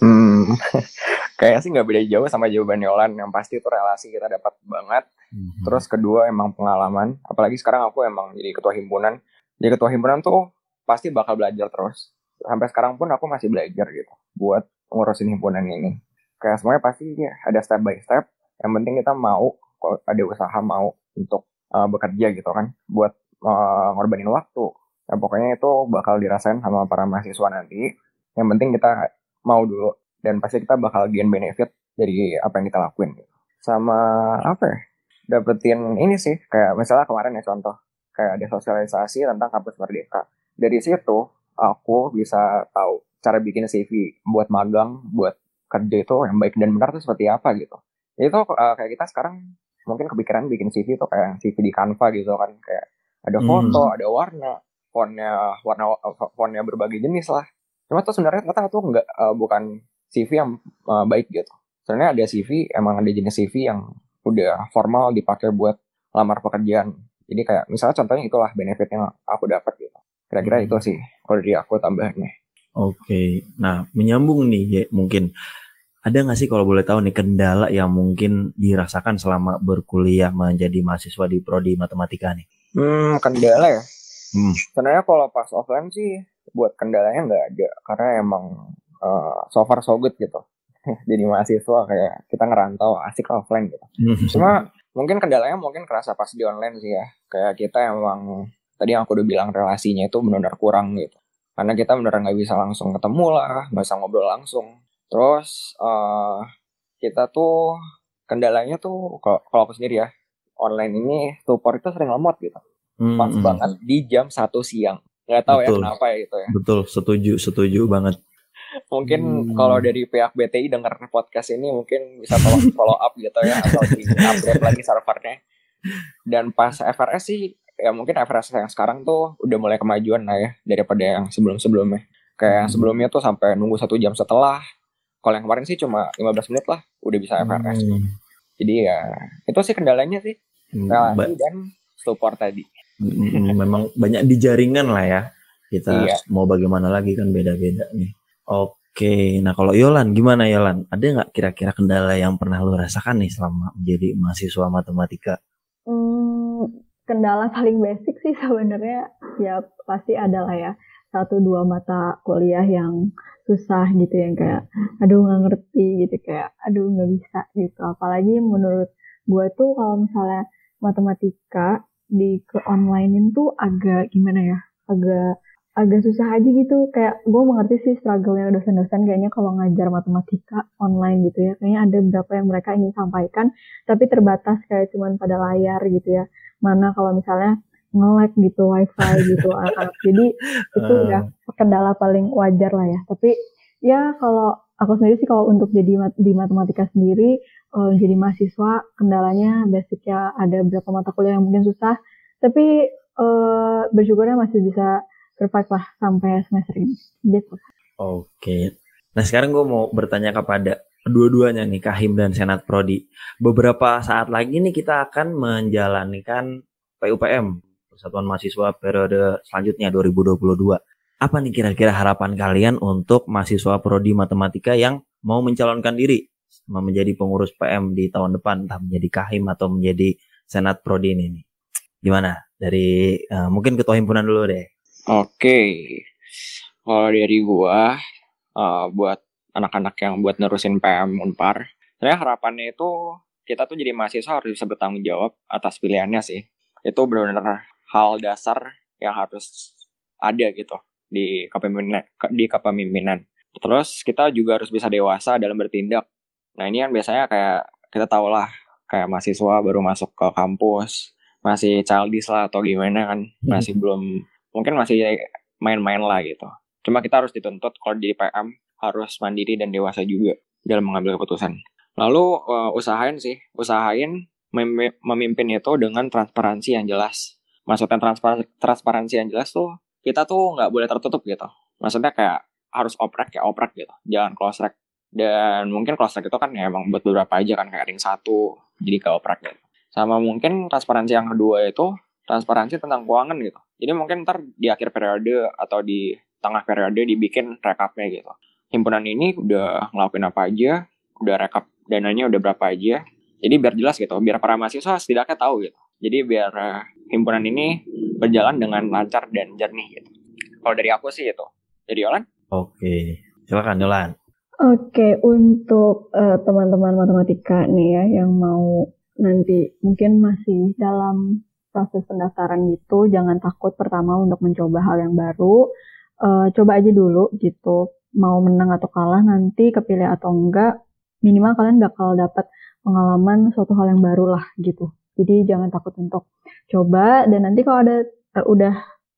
Hmm, kayaknya sih nggak beda jauh sama jawaban Yolan. Yang pasti itu relasi kita dapat banget. Hmm. Terus kedua emang pengalaman. Apalagi sekarang aku emang jadi ketua himpunan. Jadi ketua himpunan tuh pasti bakal belajar terus. Sampai sekarang pun aku masih belajar gitu buat ngurusin himpunan ini. Kayak semuanya pasti ada step by step. Yang penting kita mau, kalau ada usaha mau untuk uh, bekerja gitu kan, buat uh, ngorbanin waktu. Ya, pokoknya itu bakal dirasain sama para mahasiswa nanti. Yang penting kita mau dulu. Dan pasti kita bakal gain benefit dari apa yang kita lakuin sama apa ya? dapetin ini sih kayak misalnya kemarin ya contoh. Kayak ada sosialisasi tentang kampus merdeka. Dari situ aku bisa tahu cara bikin CV buat magang buat kerja itu yang baik dan benar itu seperti apa gitu. Itu uh, kayak kita sekarang mungkin kepikiran bikin CV itu kayak CV di Canva gitu kan. Kayak ada foto hmm. ada warna fontnya warna fontnya berbagai jenis lah Cuma tuh sebenarnya ternyata tuh nggak uh, bukan CV yang uh, baik gitu. Sebenarnya ada CV, emang ada jenis CV yang udah formal dipakai buat lamar pekerjaan. Jadi kayak misalnya contohnya itulah benefit yang aku dapat gitu. Kira-kira hmm. itu sih kalau dari aku tambahannya. Oke, nah menyambung nih ya, mungkin ada nggak sih kalau boleh tahu nih kendala yang mungkin dirasakan selama berkuliah menjadi mahasiswa di prodi matematika nih? Hmm, kendala ya. Hmm. Sebenarnya kalau pas offline sih buat kendalanya nggak ada. Karena emang uh, so far so good gitu. Jadi mahasiswa kayak kita ngerantau asik offline gitu. Hmm. cuma mungkin kendalanya mungkin kerasa pas di online sih ya. Kayak kita emang tadi yang aku udah bilang relasinya itu benar-benar kurang gitu. Karena kita benar nggak bisa langsung ketemu lah nggak bisa ngobrol langsung. Terus uh, kita tuh kendalanya tuh kalau aku sendiri ya online ini support itu sering lemot gitu. Pas hmm. banget di jam satu siang nggak tahu ya Betul. ya kenapa ya itu ya Betul, setuju, setuju banget. mungkin hmm. kalau dari pihak BTI dengar podcast ini mungkin bisa tolong follow up gitu ya atau di update lagi servernya dan pas FRS sih ya mungkin FRS yang sekarang tuh udah mulai kemajuan lah ya daripada yang sebelum sebelumnya Kayak yang Hmm. sebelumnya tuh sampai nunggu satu jam setelah. Kalau yang kemarin sih cuma 15 menit lah, udah bisa FRS. Hmm. Jadi ya itu sih kendalanya sih, Hmm, relasi ba- dan support tadi. Memang banyak di jaringan lah ya. Kita Iya. mau bagaimana lagi kan beda-beda nih. Oke, nah kalau Yolan gimana Yolan? Ada nggak kira-kira kendala yang pernah lo rasakan nih selama menjadi mahasiswa matematika? Hmm, kendala paling basic sih sebenarnya ya pasti ada lah ya satu dua mata kuliah yang susah gitu yang kayak aduh nggak ngerti gitu kayak aduh nggak bisa gitu apalagi menurut gue tuh kalau misalnya matematika di ke onlinein tuh agak gimana ya agak agak susah aja gitu. Kayak gue mengerti sih struggle-nya dosen-dosen kayaknya kalau ngajar matematika online gitu ya. Kayaknya ada beberapa yang mereka ingin sampaikan tapi terbatas kayak cuman pada layar gitu ya. Mana kalau misalnya nge-lag gitu wifi gitu anak-anak jadi itu Eh. udah kendala paling wajar lah ya. Tapi ya kalau aku sendiri sih kalau untuk jadi mat- di matematika sendiri eh, jadi mahasiswa kendalanya basicnya ada beberapa mata kuliah yang mungkin susah tapi eh, bersyukurnya masih bisa survive lah sampai semester ini gitu Oke. Nah sekarang gue mau bertanya kepada dua-duanya nih Kahim dan Senat Prodi. Beberapa saat lagi nih kita akan menjalankan PUPM Persatuan Mahasiswa periode selanjutnya 2022. Apa nih kira-kira harapan kalian untuk mahasiswa Prodi Matematika yang mau mencalonkan diri menjadi pengurus PM di tahun depan, entah menjadi Kahim atau menjadi Senat Prodi ini nih. Gimana? Dari eh, mungkin ketua himpunan dulu deh. Oke, kalau dari gua eh, buat anak-anak yang buat nerusin PM Unpar, saya harapannya itu kita tuh jadi mahasiswa harus bisa bertanggung jawab atas pilihannya sih. Itu benar-benar hal dasar yang harus ada gitu di kepemimpinan di kepemimpinan. Terus kita juga harus bisa dewasa dalam bertindak. Nah ini kan biasanya kayak kita tahu lah kayak mahasiswa baru masuk ke kampus masih childish lah atau gimana kan masih belum mungkin masih main-main lah gitu. Cuma kita harus dituntut kalau jadi PM harus mandiri dan dewasa juga dalam mengambil keputusan. Lalu eh, usahain sih, usahain memi- memimpin itu dengan transparansi yang jelas. Maksudnya transpar- transparansi yang jelas tuh kita tuh nggak boleh tertutup gitu. Maksudnya kayak harus oprek kayak oprek gitu, jangan close track. Dan mungkin close track itu kan ya emang buat beberapa aja kan kayak ring satu, jadi kayak oprek gitu. Sama mungkin transparansi yang kedua itu transparansi tentang keuangan gitu. Jadi mungkin ntar di akhir periode atau di tengah periode dibikin rekapnya gitu. Himpunan ini udah ngelakuin apa aja, udah rekap dananya udah berapa aja. Jadi biar jelas gitu, biar para mahasiswa setidaknya tahu gitu. Jadi biar eh, himpunan ini berjalan dengan lancar dan jernih gitu. Kalau dari aku sih itu. Jadi Olan? Oke, silakan Yolan. Oke, untuk eh, teman-teman matematika nih ya yang mau nanti mungkin masih dalam proses pendaftaran gitu, jangan takut pertama untuk mencoba hal yang baru. Eh, coba aja dulu gitu, mau menang atau kalah nanti kepilih atau enggak, minimal kalian bakal dapat pengalaman suatu hal yang baru lah gitu. Jadi jangan takut untuk coba dan nanti kalau ada eh, udah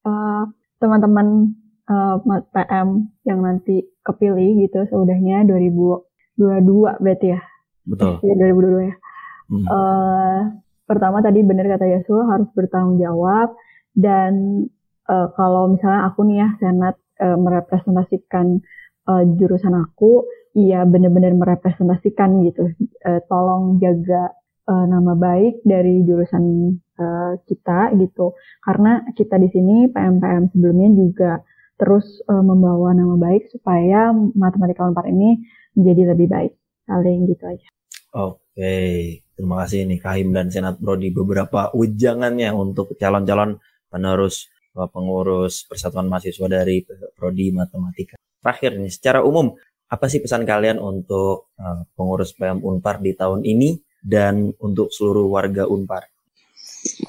eh, teman-teman eh, mat- PM yang nanti kepilih gitu seudahnya 2022 berarti ya. Betul. Iya 2022 ya. Hmm. Eh, pertama tadi benar kata Yasuo harus bertanggung jawab dan eh, kalau misalnya aku nih ya senat eh, merepresentasikan eh, jurusan aku, iya benar-benar merepresentasikan gitu. Eh, tolong jaga eh, nama baik dari jurusan eh, kita gitu. Karena kita di sini PM-PM sebelumnya juga terus eh, membawa nama baik supaya matematika Unpar ini menjadi lebih baik. Paling gitu aja. Oke, terima kasih nih Kahim dan Senat Prodi beberapa ujangannya untuk calon-calon penerus uh, pengurus Persatuan Mahasiswa dari Prodi Matematika. Terakhir nih, secara umum apa sih pesan kalian untuk uh, pengurus PM Unpar di tahun ini dan untuk seluruh warga Unpar?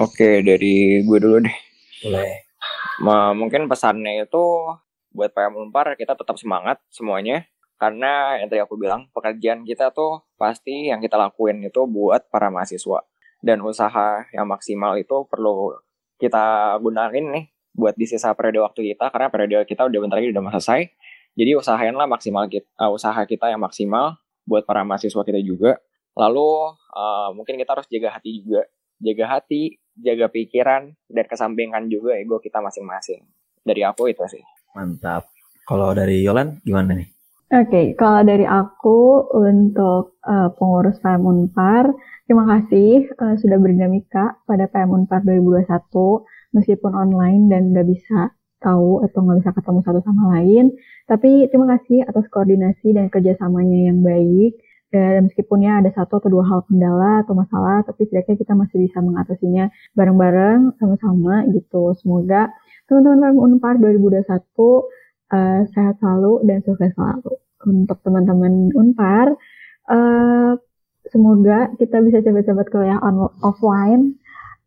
Oke, dari gue dulu deh. Boleh. Ma- mungkin pesannya itu buat PM Unpar kita tetap semangat semuanya karena yang tadi aku bilang pekerjaan kita tuh pasti yang kita lakuin itu buat para mahasiswa dan usaha yang maksimal itu perlu kita gunain nih buat di sisa periode waktu kita karena periode kita udah bentar lagi udah mau selesai jadi usahainlah maksimal kita usaha kita yang maksimal buat para mahasiswa kita juga lalu uh, mungkin kita harus jaga hati juga jaga hati jaga pikiran dan kesampingkan juga ego kita masing-masing dari aku itu sih Mantap. Kalau dari Yolan gimana nih? Oke, okay, kalau dari aku untuk uh, pengurus PM Unpar, terima kasih uh, sudah berdinamika pada PM Unpar 2021 meskipun online dan nggak bisa tahu atau nggak bisa ketemu satu sama lain. Tapi terima kasih atas koordinasi dan kerjasamanya yang baik. Dan meskipun ya ada satu atau dua hal kendala atau masalah, tapi setidaknya kita masih bisa mengatasinya bareng-bareng sama-sama gitu. Semoga teman-teman Unpar 2021 uh, sehat selalu dan sukses selalu. Untuk teman-teman Unpar, uh, semoga kita bisa cepat-cepat kuliah on offline,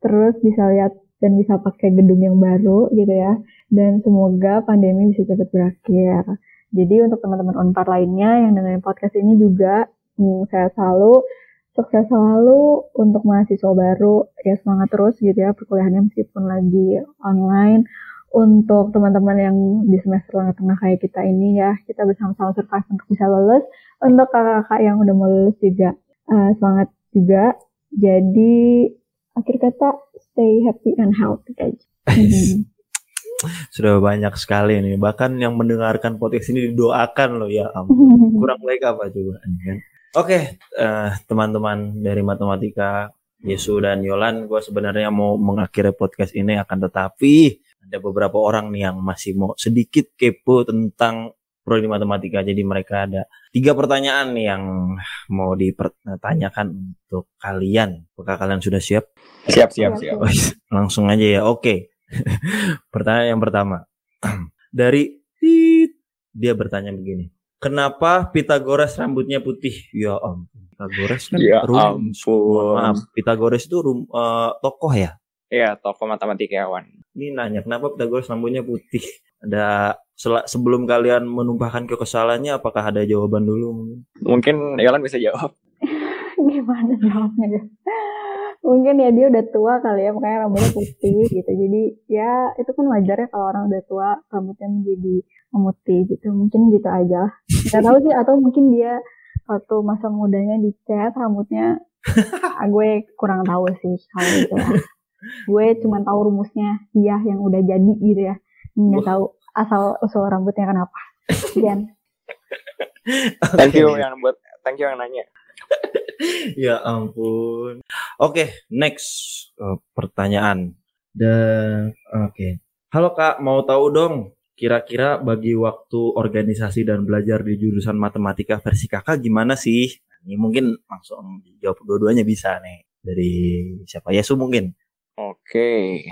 terus bisa lihat dan bisa pakai gedung yang baru gitu ya. Dan semoga pandemi bisa cepat berakhir. Jadi untuk teman-teman Unpar lainnya yang dengerin podcast ini juga hmm, sehat selalu, sukses selalu untuk mahasiswa baru ya semangat terus gitu ya perkuliahannya meskipun lagi online untuk teman-teman yang di semester tengah-tengah kayak kita ini ya, kita bersama-sama survive untuk bisa lulus. Untuk kakak-kakak yang udah mau lulus juga uh, semangat juga. Jadi akhir kata stay happy and healthy guys. Sudah banyak sekali nih, bahkan yang mendengarkan podcast ini didoakan loh ya Kurang baik apa juga kan? Oke, okay, uh, eh, teman-teman dari matematika Yesu dan Yolan, gue sebenarnya mau mengakhiri podcast ini akan tetapi ada beberapa orang nih yang masih mau sedikit kepo tentang prodi matematika. Jadi mereka ada tiga pertanyaan nih yang mau dipertanyakan untuk kalian. Apakah kalian sudah siap? Siap, siap, siap. Oh, langsung aja ya. Oke. Pertanyaan yang pertama. Dari dia bertanya begini. Kenapa Pitagoras rambutnya putih? Ya om, Pitagoras kan ya rum. ampun. Maaf, Pitagoras itu rum, uh, tokoh ya? Iya, tokoh matematikawan. Ini nanya, kenapa Pythagoras rambutnya putih? Ada sebelum kalian menumpahkan kekesalannya, apakah ada jawaban dulu mungkin? Mungkin Yolan bisa jawab. Gimana jawabnya ya? Mungkin ya dia udah tua kali ya, makanya rambutnya putih gitu. Jadi ya itu kan wajar ya kalau orang udah tua rambutnya menjadi memutih gitu. Mungkin gitu aja. Gak tahu sih, atau mungkin dia waktu masa mudanya dicat rambutnya, ah, gue kurang tahu sih kalau itu ya gue cuma tahu rumusnya. Dia yang udah jadi gitu ya. Nggak tahu asal usul rambutnya kenapa. Dian thank you yang buat thank you yang nanya. Ya ampun. Oke okay, next uh, pertanyaan. Dan oke. Okay. halo kak. Mau tahu dong kira-kira bagi waktu organisasi dan belajar di jurusan matematika versi kakak gimana sih? Ini mungkin langsung jawab dua-duanya bisa nih. Dari siapa? Yesu mungkin. Oke.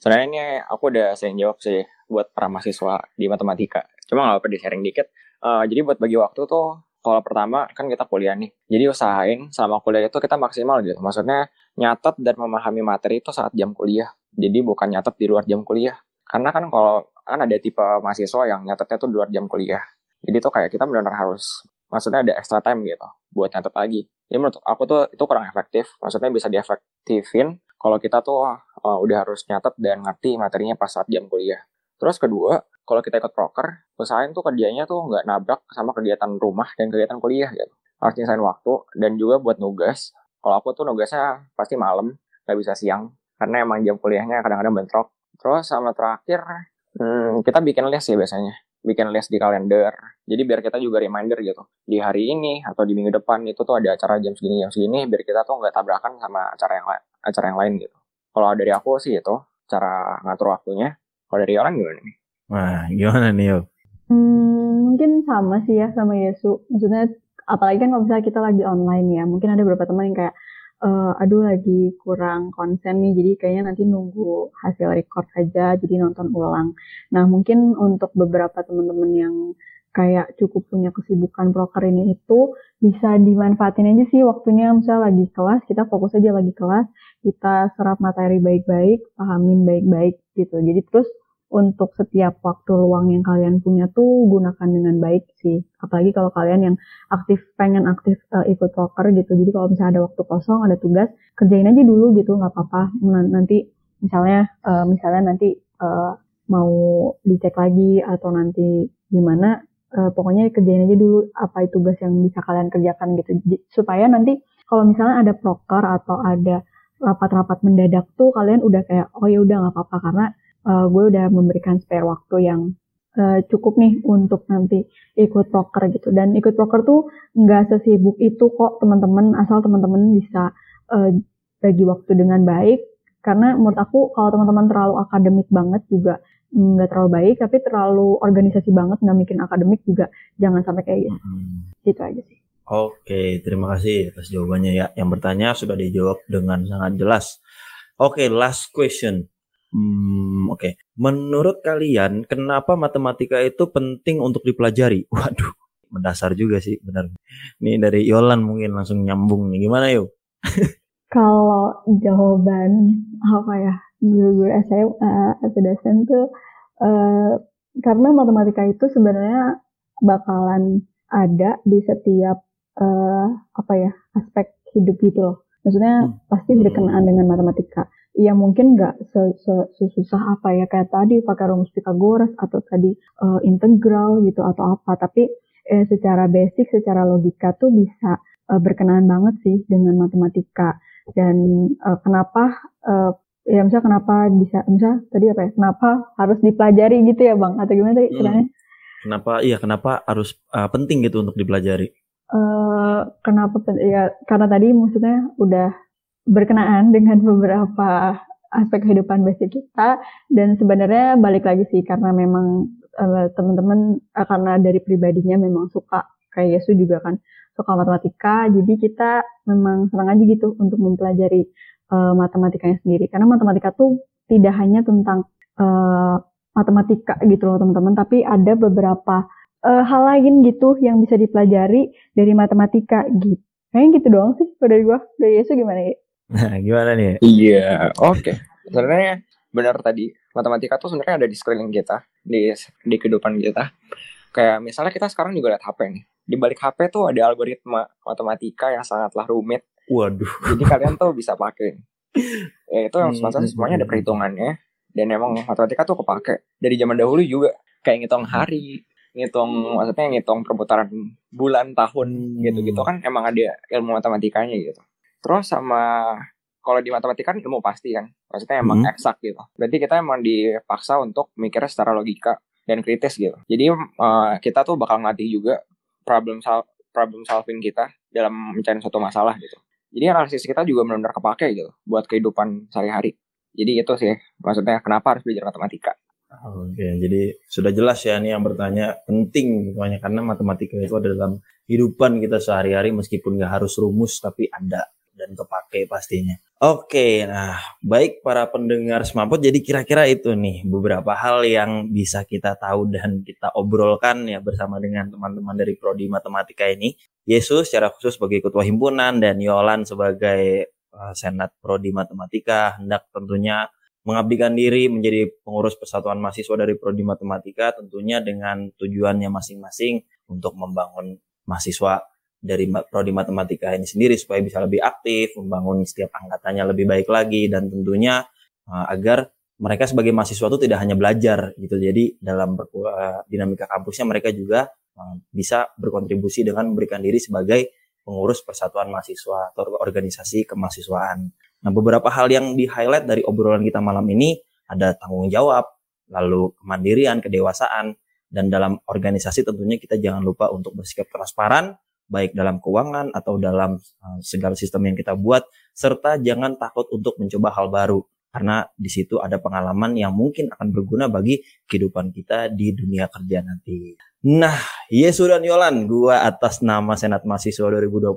Sebenarnya ini aku udah sering jawab sih buat para mahasiswa di matematika. Cuma nggak apa-apa di-sharing dikit. Uh, jadi buat bagi waktu tuh, kalau pertama kan kita kuliah nih. Jadi usahain selama kuliah itu kita maksimal gitu. Maksudnya nyatet dan memahami materi itu saat jam kuliah. Jadi bukan nyatet di luar jam kuliah. Karena kan kalau kan ada tipe mahasiswa yang nyatetnya tuh di luar jam kuliah. Jadi tuh kayak kita benar-benar harus maksudnya ada extra time gitu buat nyatet lagi. Jadi menurut aku tuh itu kurang efektif. Maksudnya bisa diefektifin kalau kita tuh uh, udah harus nyatet dan ngerti materinya pas saat jam kuliah. Terus kedua, kalau kita ikut proker, usahain tuh kerjanya tuh nggak nabrak sama kegiatan rumah dan kegiatan kuliah gitu. Harus nyisain waktu dan juga buat nugas. Kalau aku tuh nugasnya pasti malam, nggak bisa siang. Karena emang jam kuliahnya kadang-kadang bentrok. Terus sama terakhir, hmm, kita bikin list ya biasanya. Bikin list di kalender. Jadi biar kita juga reminder gitu. Di hari ini atau di minggu depan itu tuh ada acara jam segini, jam segini. Biar kita tuh nggak tabrakan sama acara yang lain acara yang lain gitu. Kalau dari aku sih itu cara ngatur waktunya. Kalau dari orang gimana nih? Wah, gimana nih yo? Hmm, mungkin sama sih ya sama Yesu. Maksudnya apalagi kan kalau misalnya kita lagi online ya, mungkin ada beberapa teman yang kayak uh, aduh lagi kurang konsen nih, jadi kayaknya nanti nunggu hasil record aja, jadi nonton ulang. Nah mungkin untuk beberapa teman-teman yang kayak cukup punya kesibukan broker ini itu bisa dimanfaatin aja sih waktunya misalnya lagi kelas kita fokus aja lagi kelas kita serap materi baik-baik pahamin baik-baik gitu jadi terus untuk setiap waktu luang yang kalian punya tuh gunakan dengan baik sih. Apalagi kalau kalian yang aktif pengen aktif uh, ikut broker gitu. Jadi kalau misalnya ada waktu kosong ada tugas kerjain aja dulu gitu nggak apa-apa. Nanti misalnya uh, misalnya nanti uh, mau dicek lagi atau nanti gimana uh, pokoknya kerjain aja dulu apa itu tugas yang bisa kalian kerjakan gitu. Supaya nanti kalau misalnya ada proker atau ada rapat-rapat mendadak tuh kalian udah kayak oh ya udah nggak apa-apa. Karena uh, gue udah memberikan spare waktu yang uh, cukup nih untuk nanti ikut proker gitu. Dan ikut proker tuh nggak sesibuk itu kok teman-teman, asal teman-teman bisa uh, bagi waktu dengan baik. Karena menurut aku kalau teman-teman terlalu akademik banget juga nggak terlalu baik, tapi terlalu organisasi banget nggak bikin akademik juga jangan sampai kayak gitu. Hmm. Gitu aja sih. Oke, terima kasih atas jawabannya ya. Yang bertanya sudah dijawab dengan sangat jelas. Oke, last question. Hmm, oke. Okay. Menurut kalian, kenapa matematika itu penting untuk dipelajari? Waduh, mendasar juga sih, benar. Ini dari Yolan mungkin langsung nyambung nih. Gimana yuk? Kalau jawaban apa ya guru-guru SMA atau dosen tuh uh, karena matematika itu sebenarnya bakalan ada di setiap uh, apa ya aspek hidup gitu loh. Maksudnya hmm. pasti berkenaan dengan matematika ya mungkin nggak sesusah apa ya kayak tadi pakai rumus Pitagoras atau tadi uh, integral gitu atau apa. Tapi eh, secara basic secara logika tuh bisa uh, berkenaan banget sih dengan matematika. Dan uh, kenapa uh, ya misalnya kenapa bisa misalnya tadi apa ya kenapa harus dipelajari gitu ya bang? Atau gimana tadi hmm. kenapa iya kenapa harus uh, penting gitu untuk dipelajari? Uh, kenapa ya karena tadi maksudnya udah berkenaan dengan beberapa aspek kehidupan basic kita. Dan sebenarnya balik lagi sih karena memang uh, teman-teman uh, karena dari pribadinya memang suka kayak Yesu juga kan suka matematika. Jadi kita memang senang aja gitu untuk mempelajari uh, matematikanya sendiri. Karena matematika tuh tidak hanya tentang uh, matematika gitu loh teman-teman tapi ada beberapa uh, hal lain gitu yang bisa dipelajari dari matematika. Gitu kayaknya gitu doang sih dari gua. Dari Yesus gimana ya Nah, gimana nih? Iya, oke. Okay. Sebenarnya benar tadi matematika tuh sebenarnya ada di sekeliling kita, di di kehidupan kita. Kayak misalnya kita sekarang juga lihat HP nih. Di balik HP tuh ada algoritma matematika yang sangatlah rumit. Waduh. Jadi kalian tuh bisa pakai. Ya, itu yang hmm. semuanya ada perhitungannya. Dan emang matematika tuh kepake dari zaman dahulu juga. Kayak ngitung hari, ngitung maksudnya ngitung perputaran bulan tahun gitu-gitu kan emang ada ilmu matematikanya gitu. Terus sama kalau di matematika kan ilmu pasti kan, maksudnya emang hmm. eksak gitu. Berarti kita emang dipaksa untuk mikirnya secara logika dan kritis gitu. Jadi uh, kita tuh bakal ngelatih juga problem sol problem solving kita dalam mencari suatu masalah gitu. Jadi analisis kita juga benar-benar kepake gitu buat kehidupan sehari-hari. Jadi itu sih maksudnya kenapa harus belajar matematika. Oke, jadi sudah jelas ya nih yang bertanya penting semuanya karena matematika itu ada dalam kehidupan kita sehari-hari meskipun nggak harus rumus tapi ada dan kepake pastinya. Oke, nah baik para pendengar Smapot, jadi kira-kira itu nih beberapa hal yang bisa kita tahu dan kita obrolkan ya bersama dengan teman-teman dari Prodi Matematika ini. Yesus secara khusus sebagai ketua himpunan dan Yolan sebagai uh, Senat Prodi Matematika hendak tentunya mengabdikan diri menjadi pengurus persatuan mahasiswa dari Prodi Matematika tentunya dengan tujuannya masing-masing untuk membangun mahasiswa dari prodi matematika ini sendiri supaya bisa lebih aktif, membangun setiap angkatannya lebih baik lagi dan tentunya uh, agar mereka sebagai mahasiswa itu tidak hanya belajar gitu. Jadi dalam uh, dinamika kampusnya mereka juga uh, bisa berkontribusi dengan memberikan diri sebagai pengurus persatuan mahasiswa atau organisasi kemahasiswaan. Nah, beberapa hal yang di-highlight dari obrolan kita malam ini ada tanggung jawab, lalu kemandirian, kedewasaan, dan dalam organisasi tentunya kita jangan lupa untuk bersikap transparan, baik dalam keuangan atau dalam uh, segala sistem yang kita buat serta jangan takut untuk mencoba hal baru karena di situ ada pengalaman yang mungkin akan berguna bagi kehidupan kita di dunia kerja nanti. Nah, Yesu dan Yolan, gua atas nama Senat Mahasiswa 2021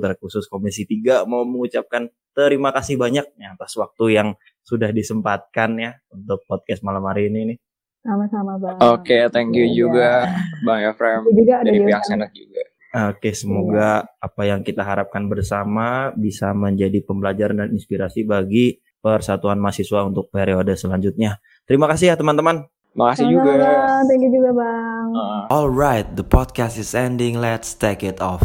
terkhusus Komisi 3 mau mengucapkan terima kasih banyak ya, atas waktu yang sudah disempatkan ya untuk podcast malam hari ini nih. Sama-sama, Bang. Oke, okay, thank you ya. juga Bang Efrem dari pihak Senat juga. Oke, semoga iya. apa yang kita harapkan bersama bisa menjadi pembelajaran dan inspirasi bagi persatuan mahasiswa untuk periode selanjutnya. Terima kasih ya teman-teman. Makasih juga. Thank you juga, Bang. Uh. Alright, the podcast is ending. Let's take it off.